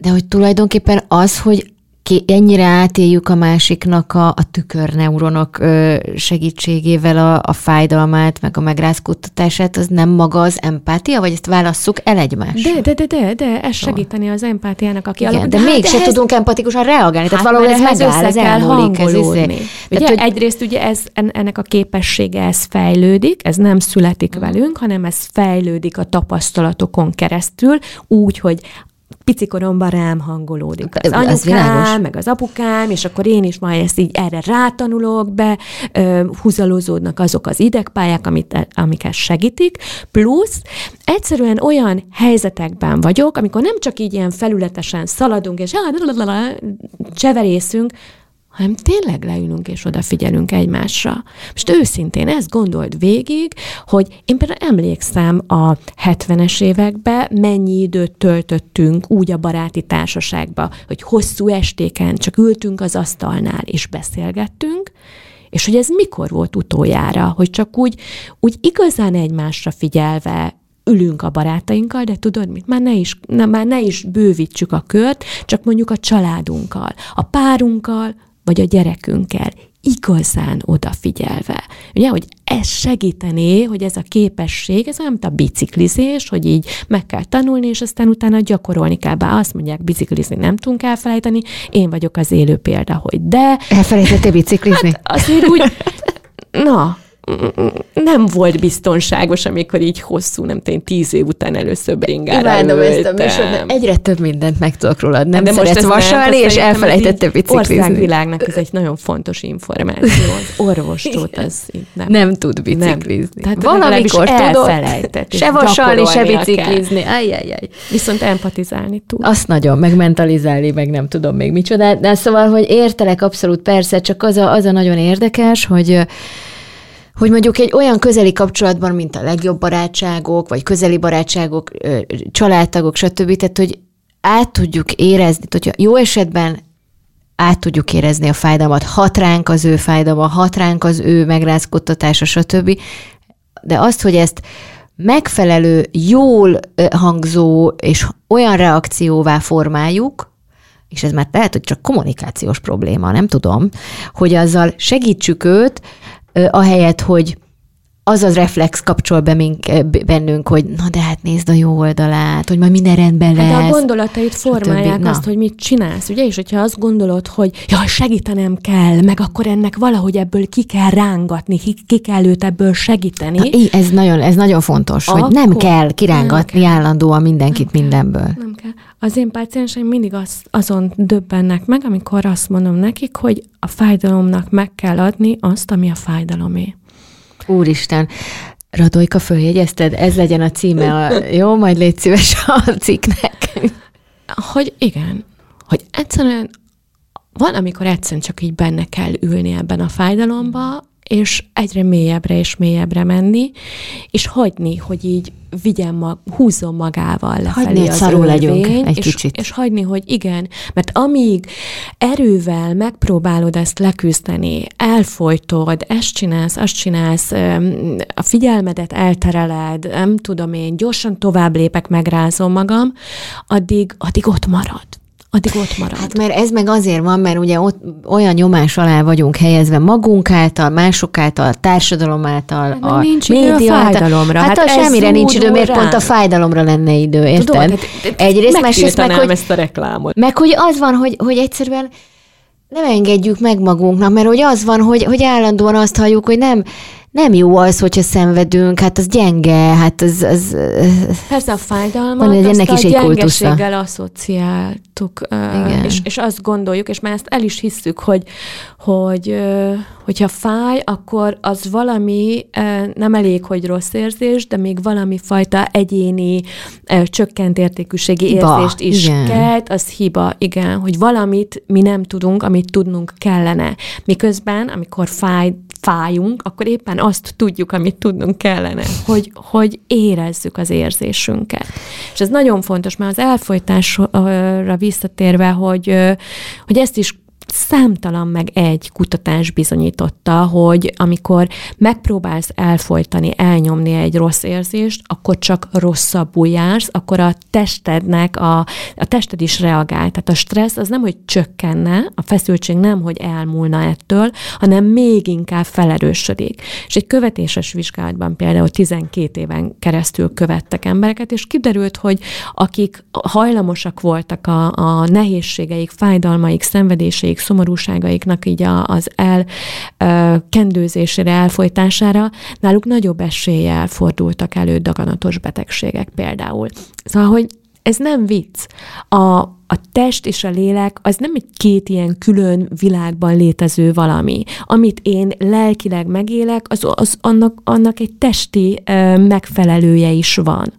de hogy tulajdonképpen az, hogy ki, ennyire átéljük a másiknak a, a tükörneuronok ö, segítségével a, a fájdalmát, meg a megrázkódtatását, az nem maga az empátia, vagy ezt válasszuk el egymást? De, de, de, de, de ez segíteni az empátiának, aki Igen, de, de hát mégse tudunk empatikusan reagálni, tehát hát valahol ez megáll, ez elmúlik. Ez, izé. ugye, tehát, hogy... Egyrészt ugye ez, ennek a képessége, ez fejlődik, ez nem születik mm. velünk, hanem ez fejlődik a tapasztalatokon keresztül, úgy, hogy picikoromban rám hangolódik. Az anyukám, az világos. meg az apukám, és akkor én is majd ezt így erre rátanulok be, húzalozódnak azok az idegpályák, amit, amiket segítik, plusz egyszerűen olyan helyzetekben vagyok, amikor nem csak így ilyen felületesen szaladunk, és cseverészünk, hanem tényleg leülünk és odafigyelünk egymásra. Most őszintén ezt gondold végig, hogy én például emlékszem a 70-es években, mennyi időt töltöttünk úgy a baráti társaságba, hogy hosszú estéken csak ültünk az asztalnál és beszélgettünk, és hogy ez mikor volt utoljára, hogy csak úgy, úgy igazán egymásra figyelve ülünk a barátainkkal, de tudod mit, már ne is, na, már ne is bővítsük a kört, csak mondjuk a családunkkal, a párunkkal, vagy a gyerekünkkel igazán odafigyelve. Ugye, hogy ez segítené, hogy ez a képesség, ez olyan, mint a biciklizés, hogy így meg kell tanulni, és aztán utána gyakorolni kell. Bár azt mondják, biciklizni nem tudunk elfelejteni, én vagyok az élő példa, hogy de... Elfelejtettél biciklizni? Hát azért úgy, na, nem volt biztonságos, amikor így hosszú, nem tudom, tíz év után először bringára Imádom ezt a műsor, egyre több mindent megtudok rólad. Nem de szeretsz vasalni, és elfelejtette biciklizni. Országvilágnak ez egy nagyon fontos információ. Az orvostót az nem. Nem tud biciklizni. Nem. Tehát Valamikor tudod, se vasalni, se biciklizni. Ajjajjaj. Viszont empatizálni tud. Azt nagyon, meg mentalizálni, meg nem tudom még micsoda. De szóval, hogy értelek abszolút persze, csak az a, az a nagyon érdekes, hogy hogy mondjuk egy olyan közeli kapcsolatban, mint a legjobb barátságok, vagy közeli barátságok, családtagok, stb., tehát hogy át tudjuk érezni, hogyha jó esetben át tudjuk érezni a fájdalmat, hat ránk az ő fájdalma, hat ránk az ő megrázkodtatása, stb., de azt, hogy ezt megfelelő, jól hangzó és olyan reakcióvá formáljuk, és ez már lehet, hogy csak kommunikációs probléma, nem tudom, hogy azzal segítsük őt, ahelyett, hogy az az reflex kapcsol be mink, bennünk, hogy na de hát nézd a jó oldalát, hogy majd minden rendben lesz. Hát de a gondolatait formálják azt, hogy mit csinálsz, ugye? És hogyha azt gondolod, hogy ja, segítenem kell, meg akkor ennek valahogy ebből ki kell rángatni, ki, ki kell őt ebből segíteni. Na, ez nagyon, ez nagyon fontos, akkor hogy nem kell kirángatni nem kell. állandóan mindenkit nem mindenből. Kell. Nem kell. Az én pácienseim mindig az, azon döbbennek meg, amikor azt mondom nekik, hogy a fájdalomnak meg kell adni azt, ami a fájdalomé. Úristen, Radojka, följegyezted? Ez legyen a címe, a, jó? Majd légy szíves a cikknek. Hogy igen, hogy egyszerűen van, amikor egyszerűen csak így benne kell ülni ebben a fájdalomba, és egyre mélyebbre és mélyebbre menni, és hagyni, hogy így vigyen mag, húzzon magával lefelé hagyni, az örvény, egy és, kicsit. és hagyni, hogy igen, mert amíg erővel megpróbálod ezt leküzdeni, elfolytod, ezt csinálsz, azt csinálsz, a figyelmedet eltereled, nem tudom én, gyorsan tovább lépek, megrázom magam, addig, addig ott marad addig ott marad. Hát mert ez meg azért van, mert ugye ott olyan nyomás alá vagyunk helyezve magunk által, mások által, társadalom által, hát, a nincs média a fájdalomra. Hát, hát a semmire nincs idő, miért pont a fájdalomra lenne idő, érted? Tudod, hát, Egyrészt, másrészt meg, hogy, ezt a reklámot. meg hogy az van, hogy, hogy egyszerűen nem engedjük meg magunknak, mert hogy az van, hogy, hogy állandóan azt halljuk, hogy nem, nem jó az, hogyha szenvedünk, hát az gyenge, hát az... az Persze a fájdalmat, van, azt ennek a is egy gyengeséggel asszociáltuk, Igen. És, és azt gondoljuk, és már ezt el is hisszük, hogy, hogy hogyha fáj, akkor az valami nem elég, hogy rossz érzés, de még valami fajta egyéni csökkent értékűségi érzést ba, is igen. kelt, az hiba, igen, hogy valamit mi nem tudunk, amit tudnunk kellene. Miközben, amikor fáj, fájunk, akkor éppen azt tudjuk, amit tudnunk kellene, hogy, hogy érezzük az érzésünket. És ez nagyon fontos, mert az elfolytásra visszatérve, hogy, hogy ezt is számtalan meg egy kutatás bizonyította, hogy amikor megpróbálsz elfolytani, elnyomni egy rossz érzést, akkor csak rosszabbul jársz, akkor a testednek, a, a tested is reagál. Tehát a stressz az nem, hogy csökkenne, a feszültség nem, hogy elmúlna ettől, hanem még inkább felerősödik. És egy követéses vizsgálatban például 12 éven keresztül követtek embereket, és kiderült, hogy akik hajlamosak voltak a, a nehézségeik, fájdalmaik, szenvedéseik, szomorúságaiknak így a, az elkendőzésére, elfolytására, náluk nagyobb eséllyel fordultak elő daganatos betegségek például. Szóval, hogy ez nem vicc. A, a test és a lélek az nem egy két ilyen külön világban létező valami. Amit én lelkileg megélek, az, az annak, annak egy testi ö, megfelelője is van.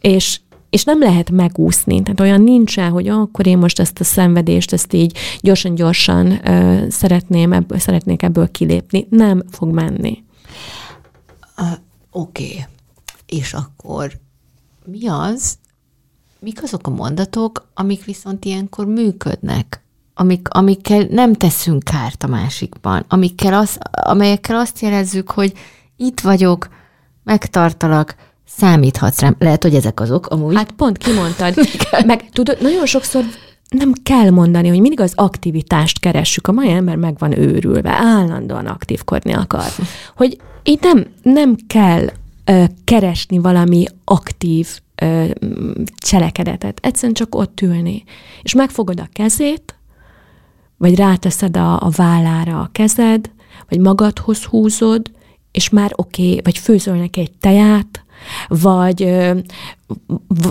És és nem lehet megúszni. Tehát olyan nincsen, hogy ah, akkor én most ezt a szenvedést, ezt így gyorsan-gyorsan szeretném, ebből, szeretnék ebből kilépni. Nem fog menni. Uh, Oké. Okay. És akkor mi az, mik azok a mondatok, amik viszont ilyenkor működnek? Amik, amikkel nem teszünk kárt a másikban, amikkel az, amelyekkel azt jelezzük, hogy itt vagyok, megtartalak, számíthatsz rám. Lehet, hogy ezek azok amúgy. Hát pont kimondtad. Meg tudod, nagyon sokszor nem kell mondani, hogy mindig az aktivitást keressük. A mai ember meg van őrülve, állandóan aktívkodni akar. Hogy itt nem, nem kell ö, keresni valami aktív ö, cselekedetet. Egyszerűen csak ott ülni. És megfogod a kezét, vagy ráteszed a, a vállára a kezed, vagy magadhoz húzod, és már oké, okay, vagy főzöl neki egy teját, vagy,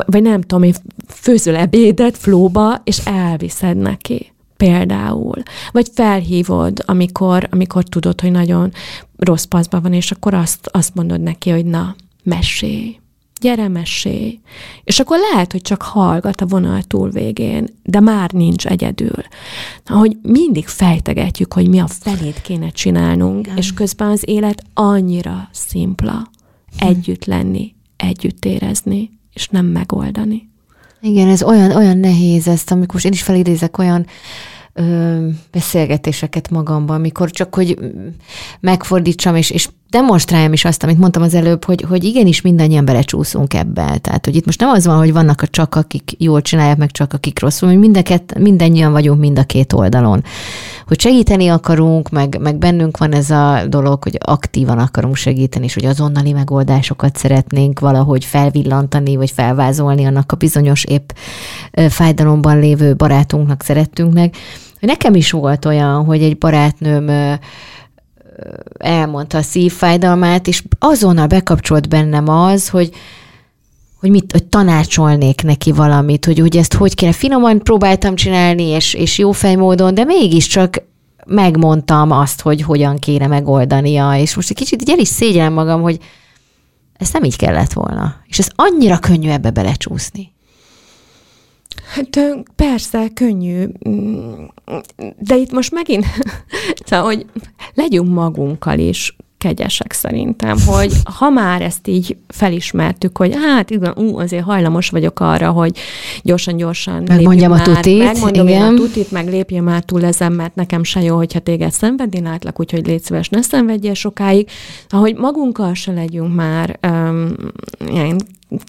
vagy nem tudom, én főzöl ebédet flóba, és elviszed neki például. Vagy felhívod, amikor, amikor tudod, hogy nagyon rossz paszban van, és akkor azt, azt mondod neki, hogy na, mesélj, gyere mesélj. És akkor lehet, hogy csak hallgat a vonal túl végén, de már nincs egyedül. Ahogy mindig fejtegetjük, hogy mi a felét kéne csinálnunk, Igen. és közben az élet annyira szimpla. Együtt lenni, együtt érezni, és nem megoldani. Igen, ez olyan, olyan nehéz ezt, amikor most én is felidézek olyan ö, beszélgetéseket magamban, amikor csak, hogy megfordítsam, és, és demonstráljam is azt, amit mondtam az előbb, hogy, hogy igenis mindannyian belecsúszunk ebbe. Tehát, hogy itt most nem az van, hogy vannak a csak, akik jól csinálják, meg csak, akik rosszul, hogy mindeket, mindannyian vagyunk mind a két oldalon. Hogy segíteni akarunk, meg, meg bennünk van ez a dolog, hogy aktívan akarunk segíteni, és hogy azonnali megoldásokat szeretnénk valahogy felvillantani, vagy felvázolni annak a bizonyos épp fájdalomban lévő barátunknak, szerettünknek. Nekem is volt olyan, hogy egy barátnőm elmondta a szívfájdalmát, és azonnal bekapcsolt bennem az, hogy, hogy mit, hogy tanácsolnék neki valamit, hogy, hogy ezt hogy kéne. Finoman próbáltam csinálni, és, és jó fejmódon, de mégiscsak megmondtam azt, hogy hogyan kéne megoldania, és most egy kicsit így el is szégyellem magam, hogy ez nem így kellett volna. És ez annyira könnyű ebbe belecsúszni. Hát persze, könnyű, de itt most megint, szóval, hogy legyünk magunkkal is kegyesek szerintem, hogy ha már ezt így felismertük, hogy hát igen, ú, azért hajlamos vagyok arra, hogy gyorsan-gyorsan Megmondjam a tutit, megmondom igen. a tutit, meg lépjem már túl ezen, mert nekem se jó, hogyha téged szenvedni látlak, úgyhogy légy szíves, ne szenvedjél sokáig. Ahogy magunkkal se legyünk már um, ilyen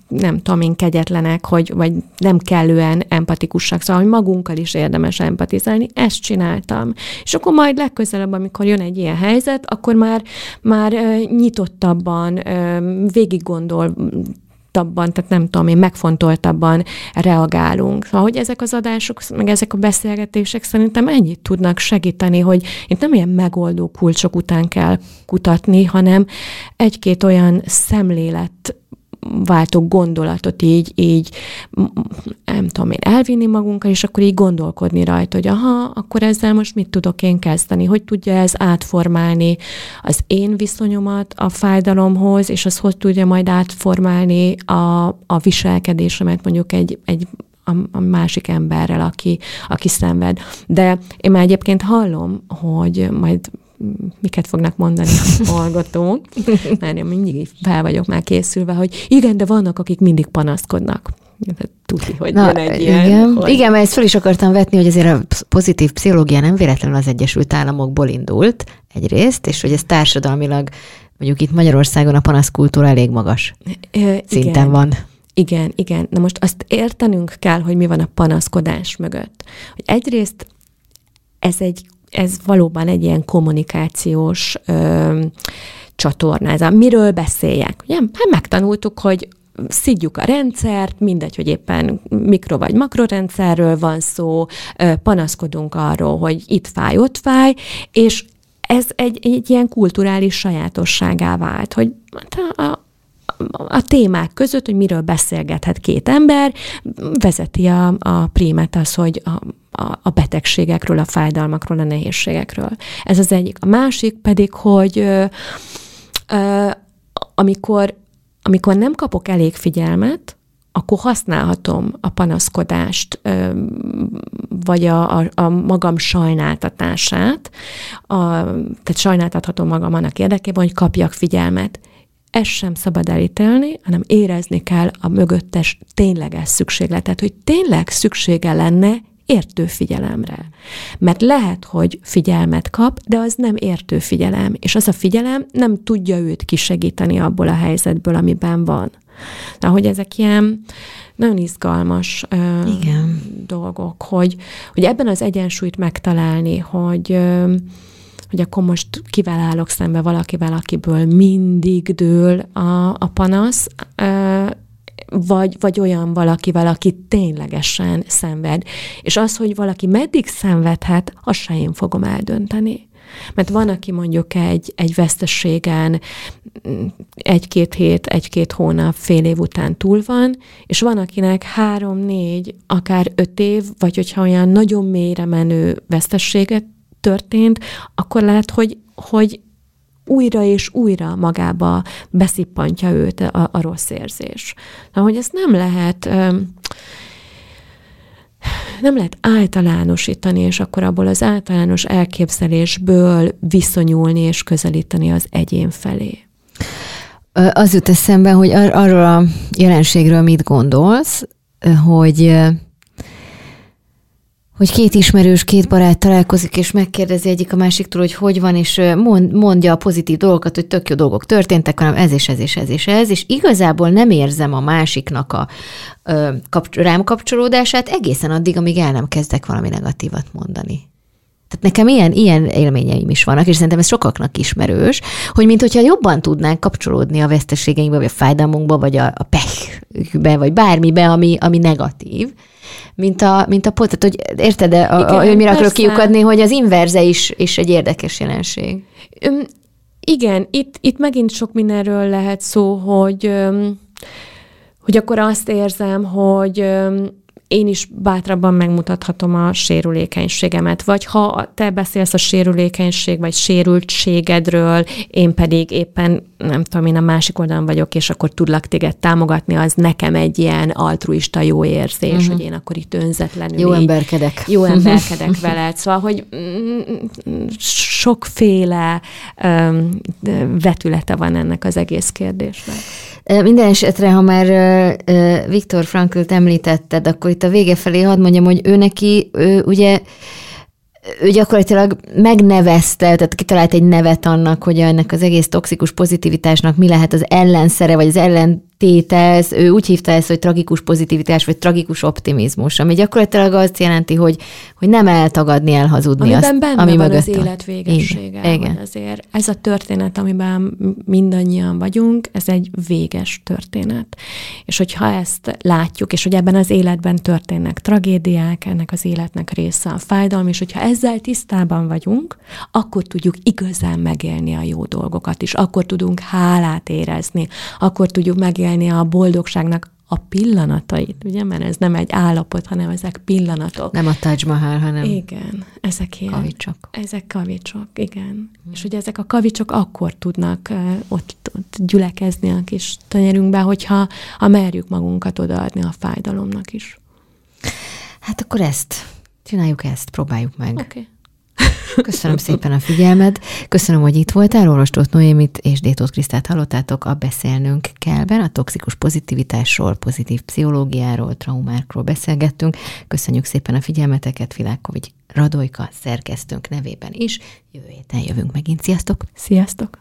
nem tudom én, kegyetlenek, hogy, vagy nem kellően empatikusak, szóval, hogy magunkkal is érdemes empatizálni, ezt csináltam. És akkor majd legközelebb, amikor jön egy ilyen helyzet, akkor már, már nyitottabban, végig gondol megfontoltabban, tehát nem tudom én, megfontoltabban reagálunk. Szóval, hogy ezek az adások, meg ezek a beszélgetések szerintem ennyit tudnak segíteni, hogy itt nem ilyen megoldó kulcsok után kell kutatni, hanem egy-két olyan szemlélet váltó gondolatot így, így nem tudom én, elvinni magunkkal, és akkor így gondolkodni rajta, hogy aha, akkor ezzel most mit tudok én kezdeni, hogy tudja ez átformálni az én viszonyomat a fájdalomhoz, és az hogy tudja majd átformálni a, a viselkedésemet mondjuk egy, egy a másik emberrel, aki, aki szenved. De én már egyébként hallom, hogy majd miket fognak mondani a hallgatók, mert én mindig fel vagyok már készülve, hogy igen, de vannak, akik mindig panaszkodnak. Tudni, hogy Na, jön egy igen. ilyen. Hogy... Igen, mert ezt fel is akartam vetni, hogy azért a pozitív pszichológia nem véletlenül az Egyesült Államokból indult egyrészt, és hogy ez társadalmilag, mondjuk itt Magyarországon a panaszkultúra elég magas e, szinten igen. van. Igen, igen. Na most azt értenünk kell, hogy mi van a panaszkodás mögött. Hogy egyrészt ez egy ez valóban egy ilyen kommunikációs ö, csatornázat. Miről beszéljek? Ugye? Hát megtanultuk, hogy szidjuk a rendszert, mindegy, hogy éppen mikro vagy makrorendszerről van szó, panaszkodunk arról, hogy itt fáj, ott fáj, és ez egy, egy ilyen kulturális sajátosságá vált, hogy hát a, a témák között, hogy miről beszélgethet két ember, vezeti a, a prímet az, hogy a, a, a betegségekről, a fájdalmakról, a nehézségekről. Ez az egyik. A másik pedig, hogy ö, ö, amikor, amikor nem kapok elég figyelmet, akkor használhatom a panaszkodást, vagy a, a, a magam sajnáltatását, a, tehát sajnáltathatom magam annak érdekében, hogy kapjak figyelmet. Ezt sem szabad elítélni, hanem érezni kell a mögöttes tényleges szükségletet, hogy tényleg szüksége lenne értő figyelemre. Mert lehet, hogy figyelmet kap, de az nem értő figyelem, és az a figyelem nem tudja őt kisegíteni abból a helyzetből, amiben van. Na, hogy ezek ilyen nagyon izgalmas Igen. dolgok, hogy, hogy ebben az egyensúlyt megtalálni, hogy hogy akkor most kivel állok szembe valakivel, akiből mindig dől a, a panasz, vagy, vagy olyan valakivel, aki ténylegesen szenved. És az, hogy valaki meddig szenvedhet, azt se én fogom eldönteni. Mert van, aki mondjuk egy, egy vesztességen egy-két hét, egy-két hónap, fél év után túl van, és van, akinek három, négy, akár öt év, vagy hogyha olyan nagyon mélyre menő vesztességet történt, akkor lehet, hogy, hogy újra és újra magába beszippantja őt a, a rossz érzés. Na, hogy ezt nem lehet nem lehet általánosítani, és akkor abból az általános elképzelésből viszonyulni és közelíteni az egyén felé. Az jut eszembe, hogy ar- arról a jelenségről mit gondolsz, hogy hogy két ismerős, két barát találkozik, és megkérdezi egyik a másiktól, hogy hogy van, és mond, mondja a pozitív dolgokat, hogy tök jó dolgok történtek, hanem ez és ez és ez és ez, és igazából nem érzem a másiknak a ö, kap, rám kapcsolódását egészen addig, amíg el nem kezdek valami negatívat mondani. Tehát nekem ilyen, ilyen élményeim is vannak, és szerintem ez sokaknak ismerős, hogy mint hogyha jobban tudnánk kapcsolódni a veszteségeinkbe, vagy a fájdalmunkba, vagy a, a pechbe, vagy bármibe, ami, ami negatív, mint a, mint a pot. Tehát, hogy érted, a, Igen, a, hogy mire akarok kiukadni, hogy az inverze is, is egy érdekes jelenség. Üm, igen, itt, itt megint sok mindenről lehet szó, hogy, hogy akkor azt érzem, hogy én is bátrabban megmutathatom a sérülékenységemet. Vagy ha te beszélsz a sérülékenység vagy sérültségedről, én pedig éppen, nem tudom, én a másik oldalon vagyok, és akkor tudlak téged támogatni, az nekem egy ilyen altruista jó érzés, uh-huh. hogy én akkor itt önzetlenül Jó így, emberkedek. Jó emberkedek veled. Szóval, hogy sokféle um, vetülete van ennek az egész kérdésnek. Minden esetre, ha már Viktor Frankl-t említetted, akkor itt a vége felé hadd mondjam, hogy ő neki, ő ugye ő gyakorlatilag megnevezte, tehát kitalált egy nevet annak, hogy ennek az egész toxikus pozitivitásnak mi lehet az ellenszere, vagy az ellen tételsz, ő úgy hívta ezt, hogy tragikus pozitivitás, vagy tragikus optimizmus, ami gyakorlatilag azt jelenti, hogy, hogy nem eltagadni, elhazudni amiben azt, benne ami van az élet végessége. Igen. Azért ez a történet, amiben mindannyian vagyunk, ez egy véges történet. És hogyha ezt látjuk, és hogy ebben az életben történnek tragédiák, ennek az életnek része a fájdalom, és hogyha ezzel tisztában vagyunk, akkor tudjuk igazán megélni a jó dolgokat is, akkor tudunk hálát érezni, akkor tudjuk megélni megélni a boldogságnak a pillanatait, ugye, mert ez nem egy állapot, hanem ezek pillanatok. Nem a Taj Mahal, hanem Igen, ezek ilyen. Kavicsok. Ezek kavicsok, igen. Mm. És ugye ezek a kavicsok akkor tudnak ott, ott gyülekezni a kis tenyerünkbe, hogyha ha merjük magunkat odaadni a fájdalomnak is. Hát akkor ezt, csináljuk ezt, próbáljuk meg. Oké. Okay. Köszönöm szépen a figyelmet. Köszönöm, hogy itt voltál. Orvostót Noémit és Détót Krisztát hallottátok a Beszélnünk kellben. A toxikus pozitivitásról, pozitív pszichológiáról, traumákról beszélgettünk. Köszönjük szépen a figyelmeteket. Világkovics Radojka szerkesztőnk nevében is. Jövő héten jövünk megint. Sziasztok! Sziasztok!